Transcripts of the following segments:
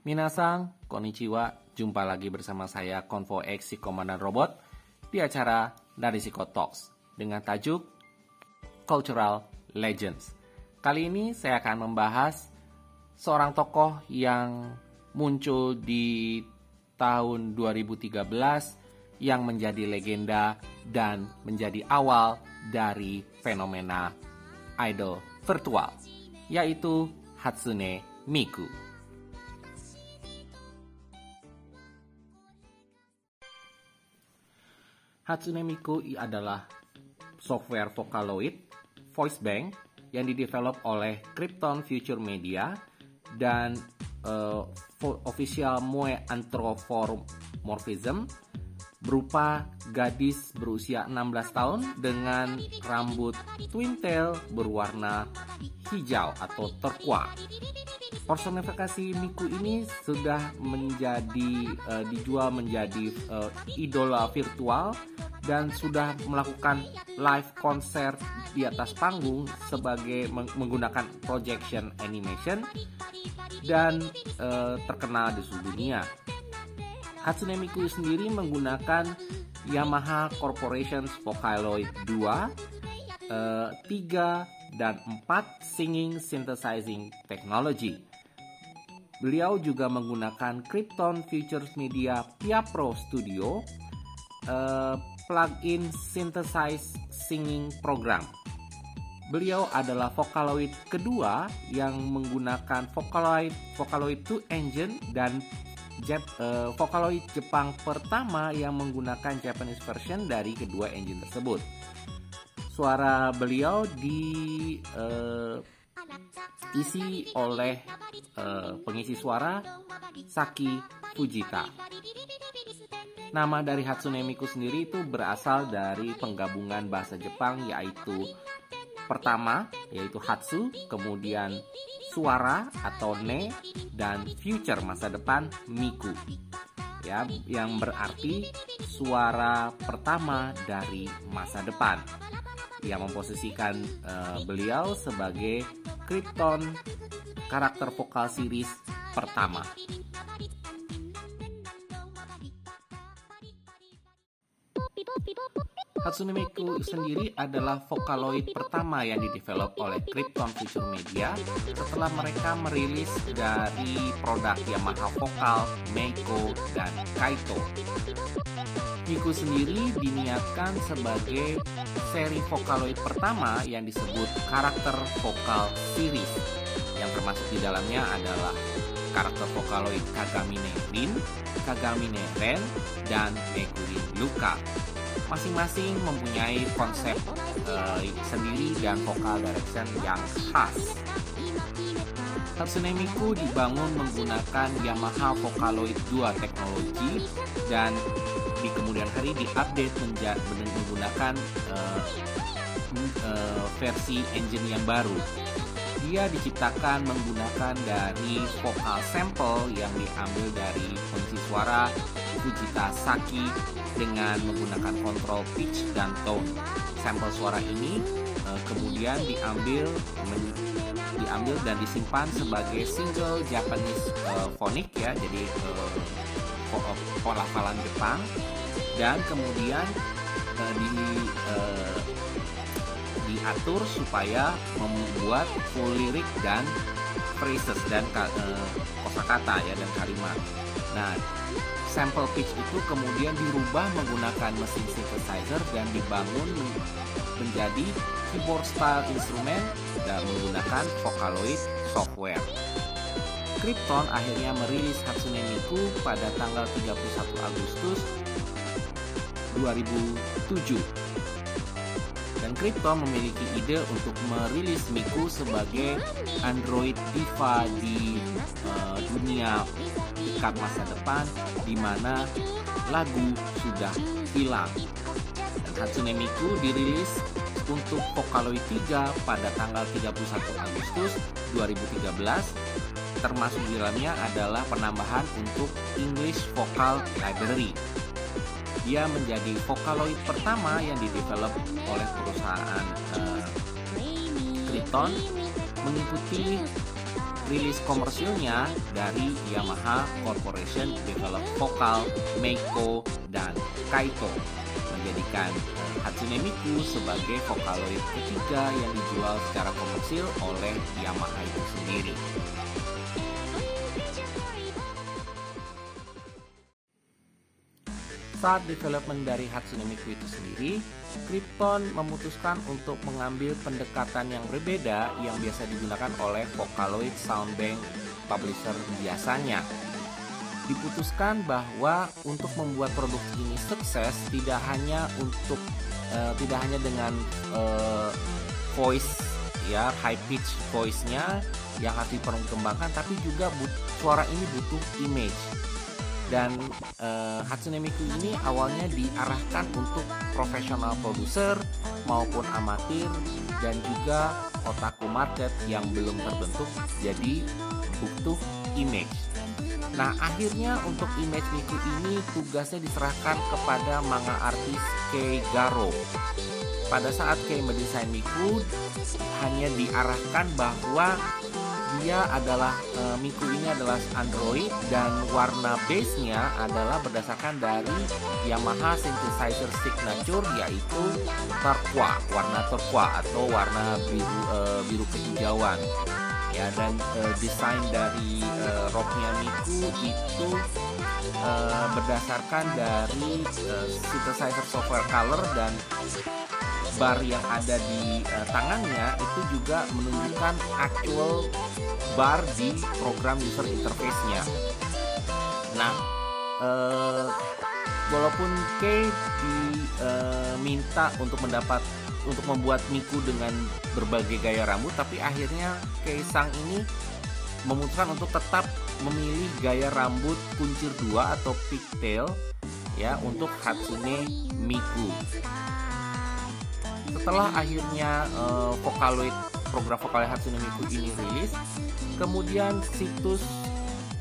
Minasang, konnichiwa, jumpa lagi bersama saya Konvo X si Komandan Robot di acara Narisiko Talks dengan tajuk Cultural Legends. Kali ini saya akan membahas seorang tokoh yang muncul di tahun 2013 yang menjadi legenda dan menjadi awal dari fenomena idol virtual, yaitu Hatsune Miku. Hatsune Miku adalah software Vocaloid voice bank yang didevelop oleh Krypton Future Media dan uh, official Moe Anthropomorphism berupa gadis berusia 16 tahun dengan rambut twin tail berwarna hijau atau terkuak personifikasi Miku ini sudah menjadi uh, dijual menjadi uh, idola virtual dan sudah melakukan live konser di atas panggung sebagai menggunakan projection animation dan uh, terkenal di seluruh dunia. Hatsune Miku sendiri menggunakan Yamaha Corporation's Vocaloid 2, uh, 3, dan 4 singing synthesizing technology. Beliau juga menggunakan Krypton Futures Media Pia Pro Studio uh, plugin synthesize singing program. Beliau adalah Vocaloid kedua yang menggunakan Vocaloid Vocaloid 2 engine dan Jap, uh, Vocaloid Jepang pertama yang menggunakan Japanese version dari kedua engine tersebut. Suara beliau di uh, isi oleh uh, pengisi suara Saki Fujita. Nama dari Hatsune Miku sendiri itu berasal dari penggabungan bahasa Jepang yaitu pertama yaitu Hatsu, kemudian suara atau ne dan future masa depan Miku. Ya, yang berarti suara pertama dari masa depan. Yang memposisikan uh, beliau sebagai Krypton karakter vokal series pertama. Hatsune Miku sendiri adalah Vocaloid pertama yang didevelop oleh Krypton Future Media setelah mereka merilis dari produk Yamaha Vokal, Meiko, dan Kaito. Miku sendiri diniatkan sebagai seri Vocaloid pertama yang disebut karakter vokal series yang termasuk di dalamnya adalah karakter Vocaloid Kagamine Rin, Kagamine Ren, dan Meguri Luka. Masing-masing mempunyai konsep uh, sendiri dan vokal direction yang khas. Hatsune Miku dibangun menggunakan Yamaha Vocaloid 2 teknologi dan di kemudian hari diupdate menjadi menggunakan uh, uh, versi engine yang baru. Dia diciptakan menggunakan dari vokal sample yang diambil dari pengisi suara Fujita Saki dengan menggunakan kontrol pitch dan tone. Sampel suara ini uh, kemudian diambil diambil dan disimpan sebagai single Japanese uh, phonic ya, jadi uh, pelafalan Jepang dan kemudian uh, di diatur supaya membuat full lirik dan phrases dan uh, kosakata ya dan kalimat. Nah, sample pitch itu kemudian dirubah menggunakan mesin synthesizer dan dibangun menjadi keyboard style instrumen dan menggunakan Vocaloid software. Krypton akhirnya merilis Hatsune Miku pada tanggal 31 Agustus 2007. Dan Krypton memiliki ide untuk merilis Miku sebagai Android diva di uh, dunia dekat masa depan di mana lagu sudah hilang. Dan Hatsune Miku dirilis untuk Vocaloid 3 pada tanggal 31 Agustus 2013 termasuk di dalamnya adalah penambahan untuk English Vocal Library. Dia menjadi Vocaloid pertama yang didevelop oleh perusahaan uh, mengikuti rilis komersilnya dari Yamaha Corporation develop vokal, Meiko, dan Kaito menjadikan Hatsune Miku sebagai vokaloid ketiga yang dijual secara komersil oleh Yamaha itu sendiri. Saat development dari Hatsune Miku itu sendiri, Krypton memutuskan untuk mengambil pendekatan yang berbeda yang biasa digunakan oleh Vocaloid Soundbank publisher biasanya. Diputuskan bahwa untuk membuat produk ini sukses tidak hanya untuk uh, tidak hanya dengan uh, voice ya high pitch voice-nya yang harus diperkembangkan tapi juga suara ini butuh image dan uh, Hatsune Miku ini awalnya diarahkan untuk profesional produser maupun amatir dan juga otaku market yang belum terbentuk jadi butuh image. Nah akhirnya untuk image Miku ini tugasnya diserahkan kepada manga artis Kei Garo. Pada saat Kei mendesain Miku hanya diarahkan bahwa dia adalah e, Miku ini adalah Android dan warna base-nya adalah berdasarkan dari Yamaha synthesizer signature yaitu turquoise, warna turquoise atau warna biru e, biru kehijauan. Ya dan e, desain dari roknya Miku itu e, berdasarkan dari e, synthesizer software color dan bar yang ada di uh, tangannya itu juga menunjukkan actual bar di program user interface-nya. Nah, uh, walaupun Kay diminta uh, untuk mendapat untuk membuat Miku dengan berbagai gaya rambut, tapi akhirnya Kay Sang ini memutuskan untuk tetap memilih gaya rambut kuncir dua atau pigtail ya untuk Hatsune Miku setelah akhirnya uh, Vocaloid program Vocaloid Hatsune Miku ini rilis kemudian situs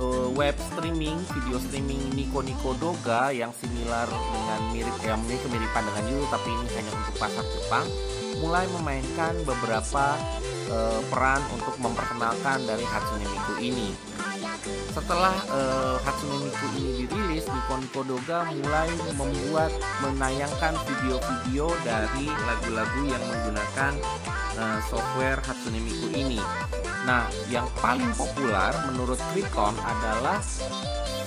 uh, web streaming video streaming Nico Nico Doga yang similar dengan mirip yang memiliki kemiripan dengan YouTube tapi ini hanya untuk pasar Jepang mulai memainkan beberapa uh, peran untuk memperkenalkan dari Hatsune Miku ini setelah uh, Hatsune Miku ini dirilis, Nippon Kodoga mulai membuat menayangkan video-video dari lagu-lagu yang menggunakan uh, software Hatsune Miku ini. Nah, yang paling populer menurut Krikon adalah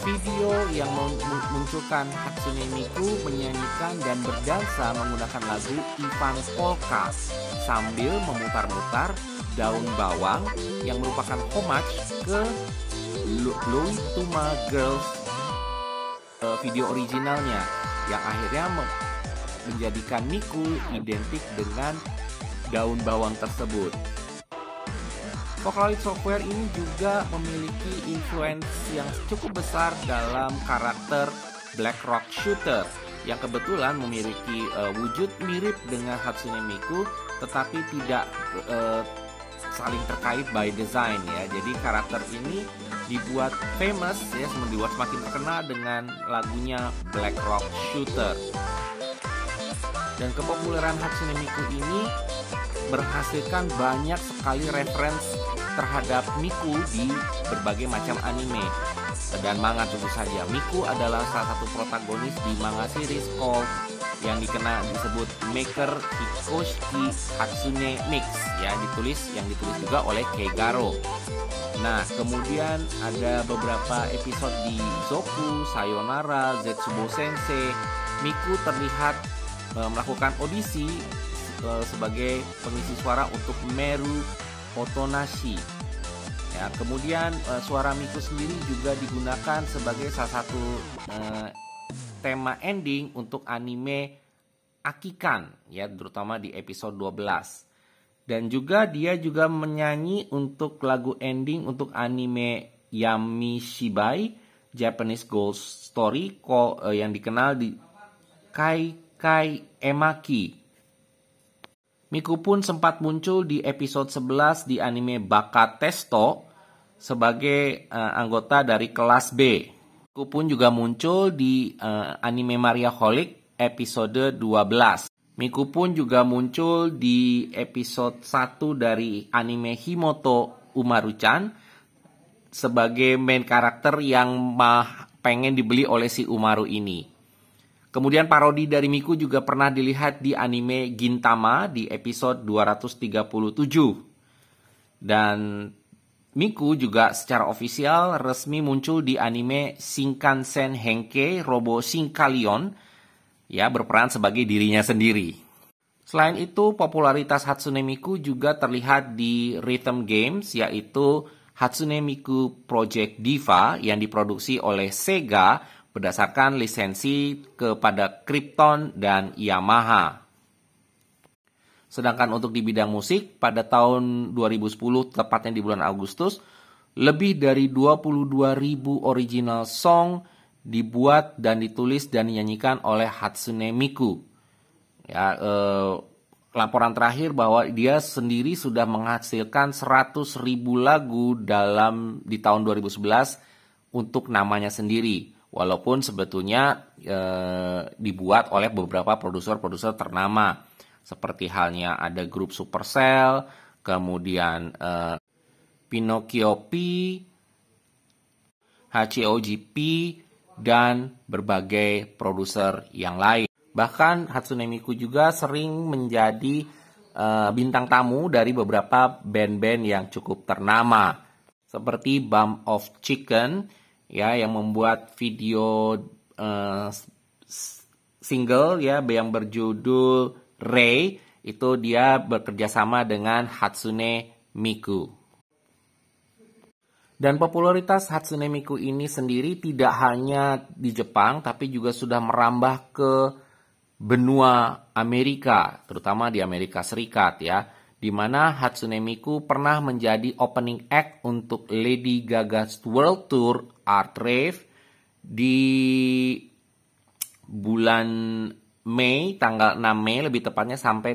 video yang memunculkan Hatsune Miku menyanyikan dan berdansa menggunakan lagu Ivan Polka sambil memutar-mutar daun bawang yang merupakan homage ke To My Girls uh, video originalnya yang akhirnya menjadikan Miku identik dengan daun bawang tersebut. Vocaloid Software ini juga memiliki influence yang cukup besar dalam karakter Black Rock Shooter yang kebetulan memiliki uh, wujud mirip dengan Hatsune Miku tetapi tidak uh, saling terkait by design ya. Jadi karakter ini dibuat famous ya, dibuat semakin terkenal dengan lagunya Black Rock Shooter. Dan kepopuleran Hatsune Miku ini berhasilkan banyak sekali reference terhadap Miku di berbagai macam anime dan manga tentu saja. Miku adalah salah satu protagonis di manga series called yang dikenal disebut Maker Hikoshi Hatsune Mix ya ditulis yang ditulis juga oleh Keigaro. Nah, kemudian ada beberapa episode di Zoku, Sayonara, Zetsubo Sensei. Miku terlihat e, melakukan audisi e, sebagai pengisi suara untuk Meru Otonashi. Ya, kemudian e, suara Miku sendiri juga digunakan sebagai salah satu tema ending untuk anime Akikan ya terutama di episode 12. Dan juga dia juga menyanyi untuk lagu ending untuk anime Yami Shibai Japanese Ghost Story eh, yang dikenal di Kai Kai Emaki. Miku pun sempat muncul di episode 11 di anime Baka Testo sebagai uh, anggota dari kelas B. Aku pun juga muncul di uh, anime Maria Holic episode 12. Miku pun juga muncul di episode 1 dari anime Himoto Umaru-chan sebagai main karakter yang mah pengen dibeli oleh si Umaru ini. Kemudian parodi dari Miku juga pernah dilihat di anime Gintama di episode 237. Dan Miku juga secara ofisial resmi muncul di anime Shinkansen Henke Robo Shinkalion ya berperan sebagai dirinya sendiri. Selain itu, popularitas Hatsune Miku juga terlihat di rhythm games yaitu Hatsune Miku Project Diva yang diproduksi oleh Sega berdasarkan lisensi kepada Krypton dan Yamaha. Sedangkan untuk di bidang musik, pada tahun 2010, tepatnya di bulan Agustus, lebih dari 22.000 original song dibuat dan ditulis dan dinyanyikan oleh Hatsune Miku. Ya, eh, laporan terakhir bahwa dia sendiri sudah menghasilkan 100 ribu lagu dalam di tahun 2011 untuk namanya sendiri. Walaupun sebetulnya eh, dibuat oleh beberapa produser-produser ternama seperti halnya ada grup Supercell, kemudian uh, Pinocchio P, HCOGP, dan berbagai produser yang lain. Bahkan Hatsune Miku juga sering menjadi uh, bintang tamu dari beberapa band-band yang cukup ternama seperti Bump of Chicken ya yang membuat video uh, single ya yang berjudul Ray itu dia bekerja sama dengan Hatsune Miku. Dan popularitas Hatsune Miku ini sendiri tidak hanya di Jepang tapi juga sudah merambah ke benua Amerika, terutama di Amerika Serikat ya, di mana Hatsune Miku pernah menjadi opening act untuk Lady Gaga's World Tour Art Rave di bulan Mei tanggal 6 Mei lebih tepatnya sampai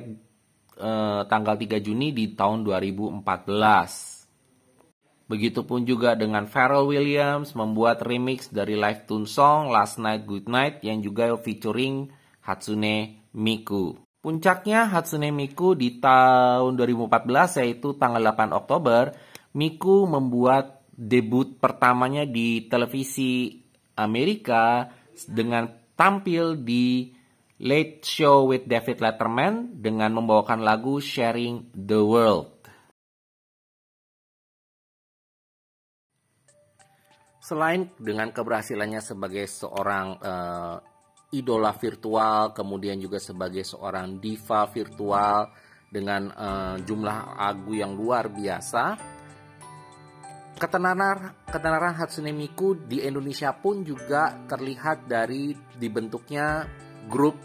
eh, tanggal 3 Juni di tahun 2014. Begitupun juga dengan Pharrell Williams membuat remix dari live tune song Last Night Good Night yang juga featuring Hatsune Miku. Puncaknya Hatsune Miku di tahun 2014 yaitu tanggal 8 Oktober, Miku membuat debut pertamanya di televisi Amerika dengan tampil di Late Show with David Letterman dengan membawakan lagu Sharing the World. Selain dengan keberhasilannya sebagai seorang uh, idola virtual, kemudian juga sebagai seorang diva virtual dengan uh, jumlah lagu yang luar biasa, ketenaran ketenaran Hatsune Miku di Indonesia pun juga terlihat dari dibentuknya grup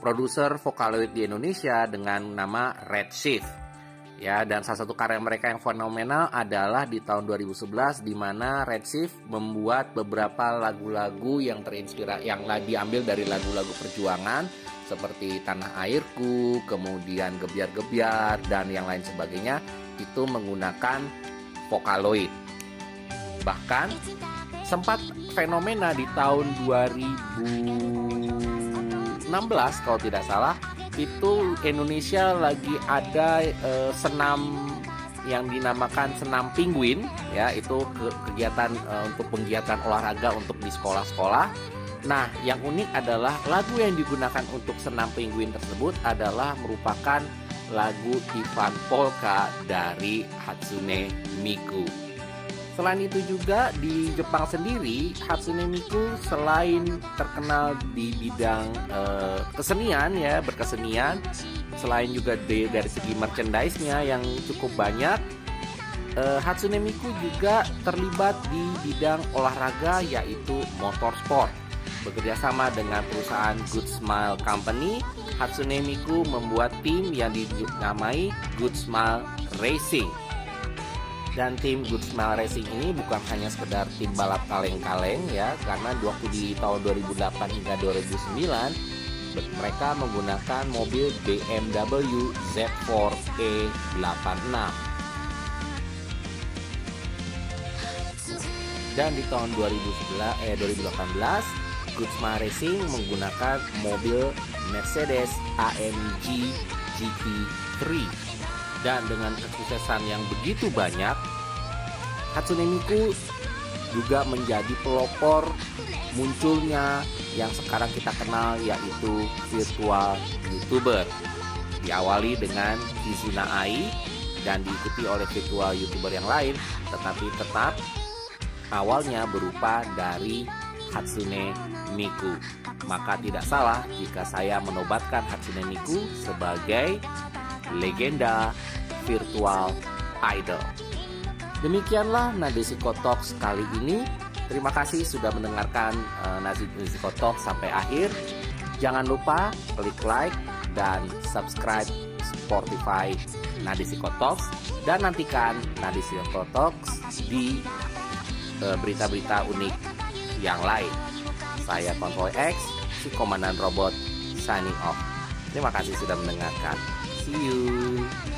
produser Vocaloid di Indonesia dengan nama Redshift. Ya, dan salah satu karya mereka yang fenomenal adalah di tahun 2011 di mana Redshift membuat beberapa lagu-lagu yang terinspirasi yang diambil dari lagu-lagu perjuangan seperti Tanah Airku, kemudian Gebiar-gebiar dan yang lain sebagainya itu menggunakan Vocaloid. Bahkan sempat fenomena di tahun 2000 16 kalau tidak salah itu Indonesia lagi ada uh, senam yang dinamakan senam penguin ya itu ke kegiatan uh, untuk penggiatan olahraga untuk di sekolah-sekolah. Nah, yang unik adalah lagu yang digunakan untuk senam penguin tersebut adalah merupakan lagu Ivan Polka dari Hatsune Miku. Selain itu juga di Jepang sendiri Hatsune Miku selain terkenal di bidang uh, kesenian ya berkesenian, selain juga di, dari segi merchandise-nya yang cukup banyak, uh, Hatsune Miku juga terlibat di bidang olahraga yaitu motorsport. Bekerja sama dengan perusahaan Good Smile Company, Hatsune Miku membuat tim yang dinamai Good Smile Racing dan tim Good Smile Racing ini bukan hanya sekedar tim balap kaleng-kaleng ya karena waktu di tahun 2008 hingga 2009 mereka menggunakan mobil BMW Z4E86 dan di tahun 2011 eh 2018 Good Smile Racing menggunakan mobil Mercedes AMG GT3 dan dengan kesuksesan yang begitu banyak Hatsune Miku juga menjadi pelopor munculnya yang sekarang kita kenal yaitu virtual YouTuber. Diawali dengan Kizuna Ai dan diikuti oleh virtual YouTuber yang lain, tetapi tetap awalnya berupa dari Hatsune Miku. Maka tidak salah jika saya menobatkan Hatsune Miku sebagai legenda virtual idol. Demikianlah Nadesiko Talks kali ini. Terima kasih sudah mendengarkan uh, Nadesiko Talks sampai akhir. Jangan lupa klik like dan subscribe Spotify Nadesiko Talks dan nantikan Nadesiko Talks di eh, berita-berita unik yang lain. Saya Konvoy X, si Komandan Robot, signing off. Terima kasih sudah mendengarkan. See you.